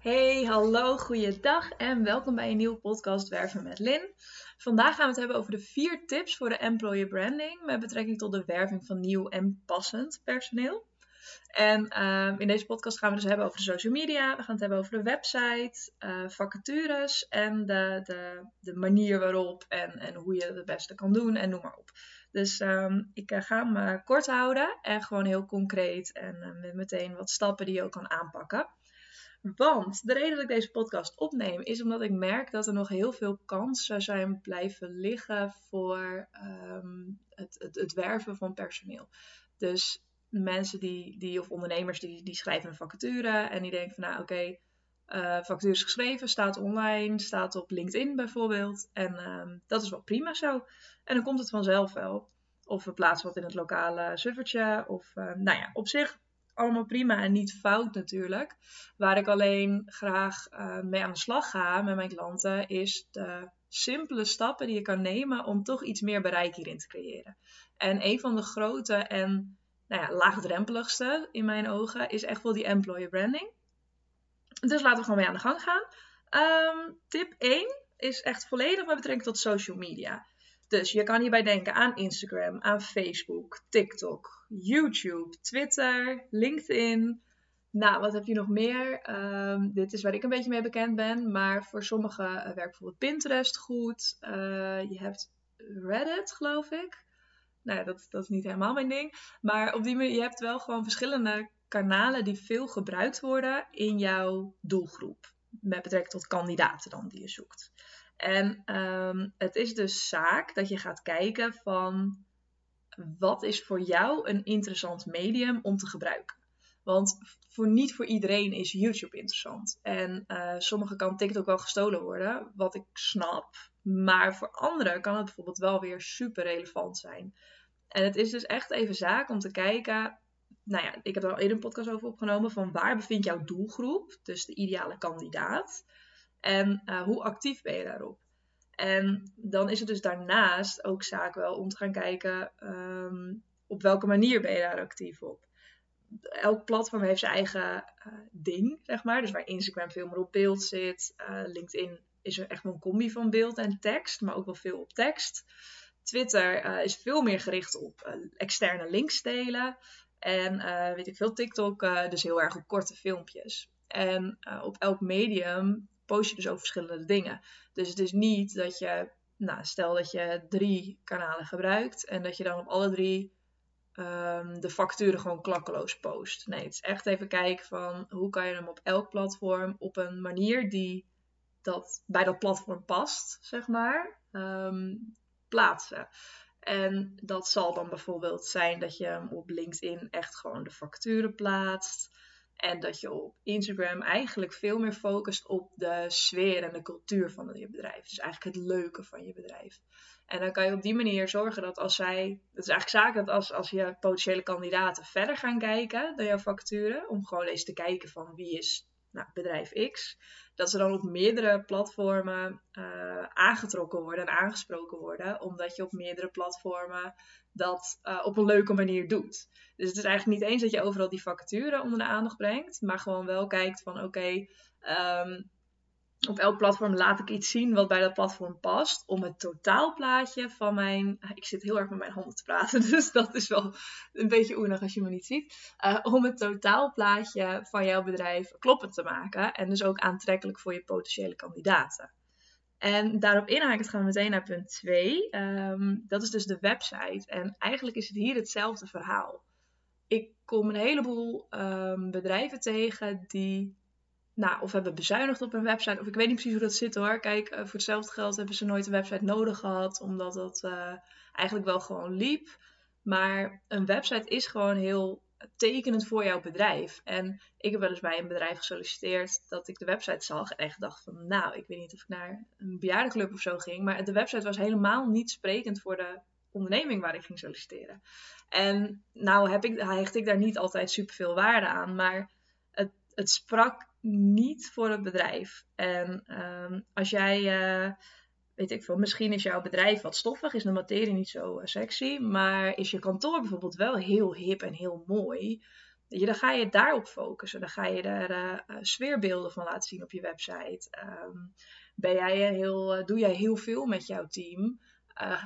Hey, hallo, goeiedag en welkom bij een nieuwe podcast Werven met Lin. Vandaag gaan we het hebben over de vier tips voor de employer branding met betrekking tot de werving van nieuw en passend personeel. En ehm, in deze podcast gaan we dus hebben over de social media, we gaan het hebben over de website, uh, vacatures en de, de, de manier waarop en, en hoe je het het beste kan doen en noem maar op. Dus ehm, ik uh, ga hem uh, kort houden en gewoon heel concreet en met meteen wat stappen die je ook kan aanpakken. Want de reden dat ik deze podcast opneem is omdat ik merk dat er nog heel veel kansen zijn blijven liggen voor um, het, het, het, werven van personeel. Dus mensen die, die of ondernemers die, die schrijven een vacature en die denken van nou oké, okay, uh, vacature is geschreven, staat online, staat op LinkedIn bijvoorbeeld. En um, dat is wel prima zo. En dan komt het vanzelf wel. Of we plaatsen wat in het lokale suffertje. Of uh, nou ja, op zich allemaal prima en niet fout natuurlijk. Waar ik alleen graag uh, mee aan de slag ga met mijn klanten, is de simpele stappen die je kan nemen om toch iets meer bereik hierin te creëren. En een van de grote en nou ja, laagdrempeligste in mijn ogen is echt wel die employer branding. Dus laten we gewoon mee aan de gang gaan. Um, tip 1 is echt volledig met betrekking tot social media. Dus je kan hierbij denken aan Instagram, aan Facebook, TikTok, YouTube, Twitter, LinkedIn. Nou, wat heb je nog meer? Um, dit is waar ik een beetje mee bekend ben. Maar voor sommigen uh, werkt bijvoorbeeld Pinterest goed. Uh, je hebt Reddit, geloof ik. Nou ja, dat, dat is niet helemaal mijn ding. Maar op die manier, je hebt wel gewoon verschillende kanalen die veel gebruikt worden in jouw doelgroep. Met betrekking tot kandidaten dan die je zoekt. En um, het is dus zaak dat je gaat kijken van wat is voor jou een interessant medium om te gebruiken. Want voor niet voor iedereen is YouTube interessant. En uh, sommige kan TikTok wel gestolen worden, wat ik snap. Maar voor anderen kan het bijvoorbeeld wel weer super relevant zijn. En het is dus echt even zaak om te kijken. Nou ja, ik heb er al eerder een podcast over opgenomen. Van waar bevindt jouw doelgroep? Dus de ideale kandidaat. En uh, hoe actief ben je daarop? En dan is het dus daarnaast ook zaak wel om te gaan kijken um, op welke manier ben je daar actief op. Elk platform heeft zijn eigen uh, ding, zeg maar. Dus waar Instagram veel meer op beeld zit. Uh, LinkedIn is er echt wel een combi van beeld en tekst, maar ook wel veel op tekst. Twitter uh, is veel meer gericht op externe links delen. En weet ik veel, TikTok dus heel erg op korte filmpjes. En op elk medium post je dus over verschillende dingen. Dus het is niet dat je, nou, stel dat je drie kanalen gebruikt en dat je dan op alle drie um, de facturen gewoon klakkeloos post. Nee, het is echt even kijken van hoe kan je hem op elk platform op een manier die dat bij dat platform past, zeg maar, um, plaatsen. En dat zal dan bijvoorbeeld zijn dat je hem op LinkedIn echt gewoon de facturen plaatst. En dat je op Instagram eigenlijk veel meer focust op de sfeer en de cultuur van je bedrijf. Dus eigenlijk het leuke van je bedrijf. En dan kan je op die manier zorgen dat als zij. Het is eigenlijk zaak dat als, als je potentiële kandidaten verder gaan kijken dan jouw facturen. Om gewoon eens te kijken van wie is nou, bedrijf X. Dat ze dan op meerdere platformen uh, aangetrokken worden en aangesproken worden. Omdat je op meerdere platformen dat uh, op een leuke manier doet. Dus het is eigenlijk niet eens dat je overal die vacature onder de aandacht brengt, maar gewoon wel kijkt van oké, um, op elk platform laat ik iets zien wat bij dat platform past. Om het totaalplaatje van mijn. Ik zit heel erg met mijn handen te praten, dus dat is wel een beetje oenig als je me niet ziet. Uh, om het totaalplaatje van jouw bedrijf kloppend te maken. En dus ook aantrekkelijk voor je potentiële kandidaten. En daarop inhakend gaan we meteen naar punt 2. Um, ehm, dat is dus de website. En eigenlijk is het hier hetzelfde verhaal. Ik kom een heleboel um, bedrijven tegen die nou, of hebben bezuinigd op een website. Of ik weet niet precies hoe dat zit hoor. Kijk, uh, voor hetzelfde geld hebben ze nooit een website nodig gehad. Omdat dat uh, eigenlijk wel gewoon liep. Maar een website is gewoon heel tekenend voor jouw bedrijf. En ik heb wel eens bij een bedrijf gesolliciteerd dat ik de website zag en echt dacht van, nou, ik weet niet of ik naar een bejaardenclub of zo ging, maar de website was helemaal niet sprekend voor de onderneming waar ik ging solliciteren. En nou heb ik, hecht ik daar niet altijd superveel waarde aan, maar het, het sprak niet voor het bedrijf. En um, als jij, uh, weet ik veel, misschien is jouw bedrijf wat stoffig, is de materie niet zo uh, sexy, maar is je kantoor bijvoorbeeld wel heel hip en heel mooi, dan ga je daarop focussen. Dan ga je er uh, sfeerbeelden van laten zien op je website. Ehm, ben jij heel, doe jij heel veel met jouw team?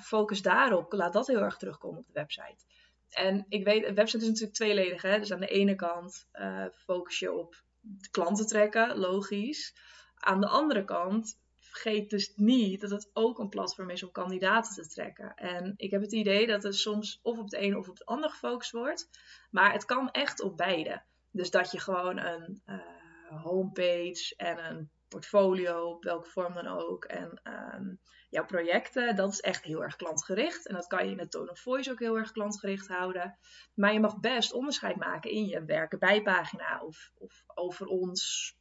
focus daarop. Laat dat heel erg terugkomen op de website. En ik weet, een website is natuurlijk tweeledig. Hè? Dus aan de ene kant focus je op klanten trekken, logisch. Aan de andere kant vergeet dus niet dat het ook een platform is om kandidaten te trekken. En ik heb het idee dat het soms of op het ene of op het andere gefocust wordt. Maar het kan echt op beide. Dus dat je gewoon een uh, homepage en een portfolio, op welke vorm dan ook. En um, jouw projecten, dat is echt heel erg klantgericht. En dat kan je in het tone of voice ook heel erg klantgericht houden. Maar je mag best onderscheid maken in je werken bij pagina of, of over ons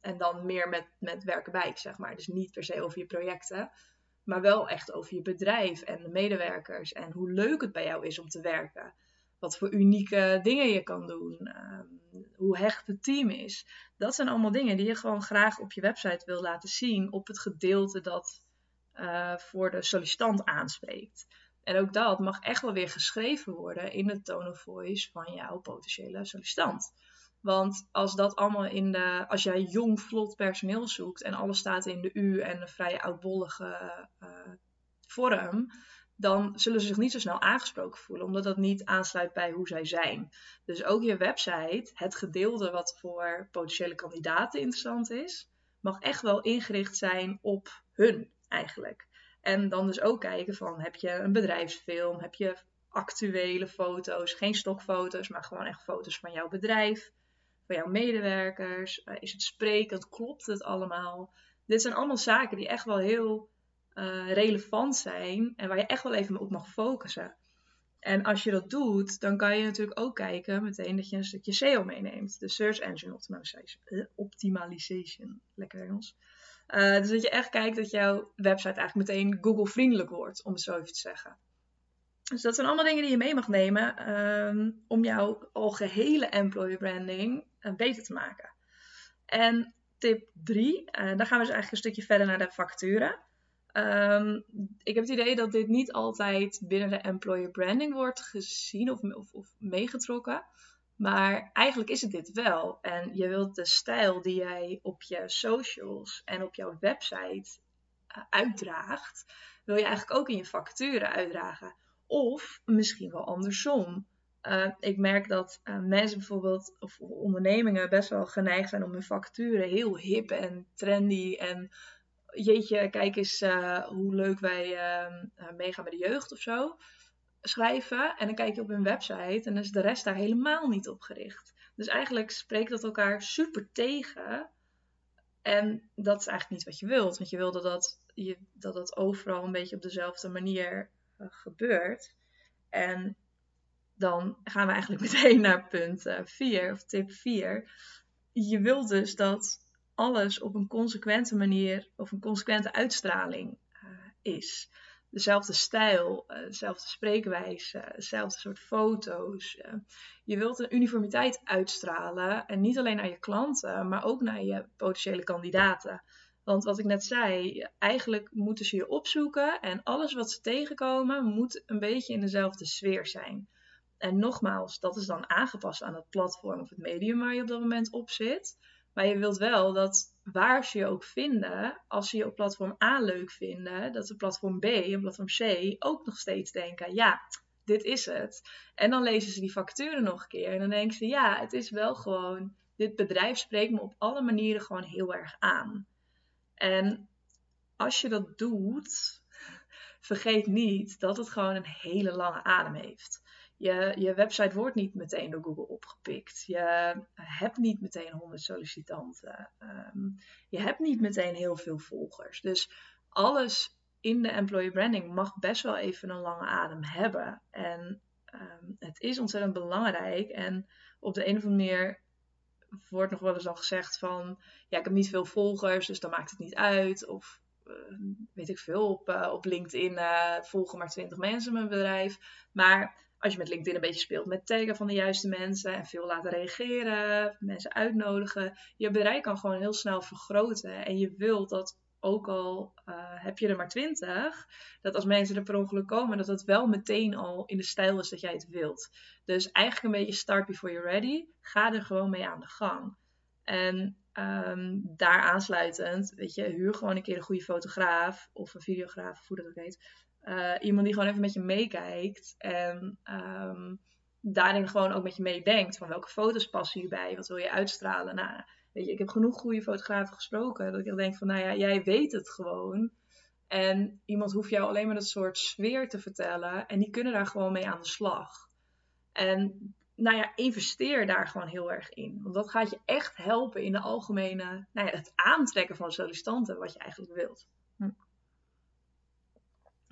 en dan meer met, met werken bij, zeg maar. Dus niet per se over je projecten, maar wel echt over je bedrijf en de medewerkers. En hoe leuk het bij jou is om te werken. Wat voor unieke dingen je kan doen. Ehm, hoe hecht het team is. Dat zijn allemaal dingen die je gewoon graag op je website wil laten zien. Op het gedeelte dat uh, voor de sollicitant aanspreekt. En ook dat mag echt wel weer geschreven worden in de tone of voice van jouw potentiële sollicitant. Want als dat allemaal in de. Als jij jong, vlot personeel zoekt en alles staat in de U en een vrij oudbollige uh, vorm. Dan zullen ze zich niet zo snel aangesproken voelen, omdat dat niet aansluit bij hoe zij zijn. Dus ook je website, het gedeelte wat voor potentiële kandidaten interessant is, mag echt wel ingericht zijn op hun eigenlijk. En dan dus ook kijken van, heb je een bedrijfsfilm, heb je actuele foto's, geen stokfoto's, maar gewoon echt foto's van jouw bedrijf van jouw medewerkers? Eh, is het sprekend? Klopt het allemaal? Dit zijn allemaal zaken die echt wel heel uh, relevant zijn en waar je echt wel even op mag focussen. En als je dat doet, dan kan je natuurlijk ook kijken meteen dat je een stukje SEO meeneemt. De Search Engine Optimization. Eh. Lekker Engels. Uh, dus dat je echt kijkt dat jouw website eigenlijk meteen Google-vriendelijk wordt, om het zo even te zeggen. Dus dat zijn allemaal dingen die je mee mag nemen um, om jouw algehele employer branding beter te maken. En tip 3, uh, eh, dan gaan we dus eigenlijk een stukje verder naar de facturen. Um, ik heb het idee dat dit niet altijd binnen de employer branding wordt gezien of, of, meegetrokken. Maar eigenlijk is het dit wel. En je wilt de stijl die jij op je socials en op jouw website uh, uitdraagt, wil je eigenlijk ook in je facturen uitdragen. Of misschien wel andersom. Uh, ik merk dat uh, mensen bijvoorbeeld, of ondernemingen, best wel geneigd zijn om hun facturen heel hip en trendy en jeetje, kijk eens uh, hoe leuk wij ehm, meegaan met de jeugd of zo schrijven. En dan kijk je op hun website en dan is de rest daar helemaal niet op gericht. Dus eigenlijk spreekt dat elkaar super tegen. En dat is eigenlijk niet wat je wilt. Want je wil dat je, dat, dat overal een beetje op dezelfde manier gebeurt. En dan gaan we eigenlijk meteen naar punt 4 uh, of tip 4. Je wilt dus dat alles op een consequente manier of een consequente uitstraling uh, is. Dezelfde stijl, uh, dezelfde spreekwijze, dezelfde soort foto's. je wilt een uniformiteit uitstralen en niet alleen naar je klanten, maar ook naar je potentiële kandidaten. Want wat ik net zei, eigenlijk moeten ze je opzoeken en alles wat ze tegenkomen moet een beetje in dezelfde sfeer zijn. En nogmaals, dat is dan aangepast aan het platform of het medium waar je op dat moment op zit. Maar je wilt wel dat waar ze je ook vinden, als ze je op platform A leuk vinden, dat de platform B en platform C ook nog steeds denken: ja, dit is het. En dan lezen ze die facturen nog een keer en dan denken ze: ja, het is wel gewoon, dit bedrijf spreekt me op alle manieren gewoon heel erg aan. En als je dat doet, vergeet niet dat het gewoon een hele lange adem heeft. Je, je website wordt niet meteen door Google opgepikt. Je hebt niet meteen 100 sollicitanten. Ehm, je hebt niet meteen heel veel volgers. Dus alles in de employee branding mag best wel even een lange adem hebben. En ehm, het is ontzettend belangrijk. En op de een of andere manier wordt nog wel eens al gezegd van, ja, ik heb niet veel volgers, dus dan maakt het niet uit. Of uh, weet ik veel, op, uh, op LinkedIn uh, volgen maar 20 mensen mijn bedrijf. Maar als je met LinkedIn een beetje speelt met taggen van de juiste mensen en veel laten reageren, mensen uitnodigen, je bereik kan gewoon heel snel vergroten. En je wilt dat ook al eh, heb je er maar twintig, dat als mensen er per ongeluk komen, dat het wel meteen al in de stijl is dat jij het wilt. Dus eigenlijk een beetje start before you're ready. Ga er gewoon mee aan de gang. En um, daar aansluitend, weet je, huur gewoon een keer een goede fotograaf of een videograaf, of hoe dat ook heet. Uh, iemand die gewoon even met je meekijkt en um, daarin gewoon ook met je meedenkt. Van welke foto's passen hierbij? Wat wil je uitstralen? Nou, weet je, ik heb genoeg goede fotografen gesproken. Dat ik denk van, nou ja, jij weet het gewoon. En iemand hoeft jou alleen maar dat soort sfeer te vertellen. En die kunnen daar gewoon mee aan de slag. En nou ja, investeer daar gewoon heel erg in. Want dat gaat je echt helpen in de algemene, nou ja, het aantrekken van sollicitanten wat je eigenlijk wilt.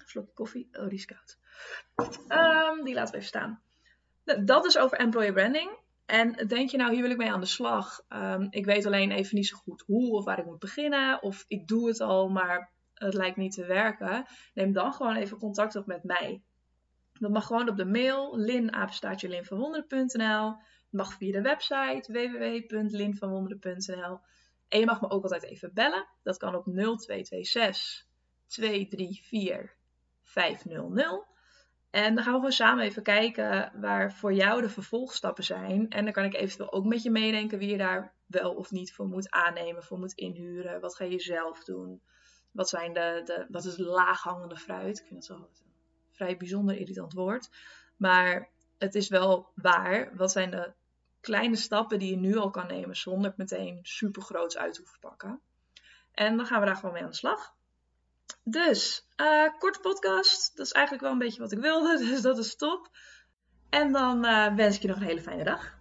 Vlokje koffie, oh die is koud. Um, die laten we even staan. Nou, dat is over employer branding. En denk je nou, hier wil ik mee aan de slag. Um, ik weet alleen even niet zo goed hoe of waar ik moet beginnen. Of ik doe het al, maar het lijkt niet te werken. Neem dan gewoon even contact op met mij. Dat mag gewoon op de mail linapenstaatjelinvanwonderen.nl. mag via de website www.linvanwonderen.nl. En je mag me ook altijd even bellen. Dat kan op 0226 234 500. En dan gaan we gewoon samen even kijken waar voor jou de vervolgstappen zijn. En dan kan ik eventueel ook met je meedenken wie je daar wel of niet voor moet aannemen, voor moet inhuren. Wat ga je zelf doen? Wat, zijn de, de, wat is laaghangende fruit? Ik vind het zo een vrij bijzonder irritant woord. Maar het is wel waar. Wat zijn de kleine stappen die je nu al kan nemen zonder het meteen super groots uit te hoeven pakken? En dan gaan we daar gewoon mee aan de slag. Dus, uh, korte podcast. Dat is eigenlijk wel een beetje wat ik wilde, dus dat is top. En dan uh, wens ik je nog een hele fijne dag.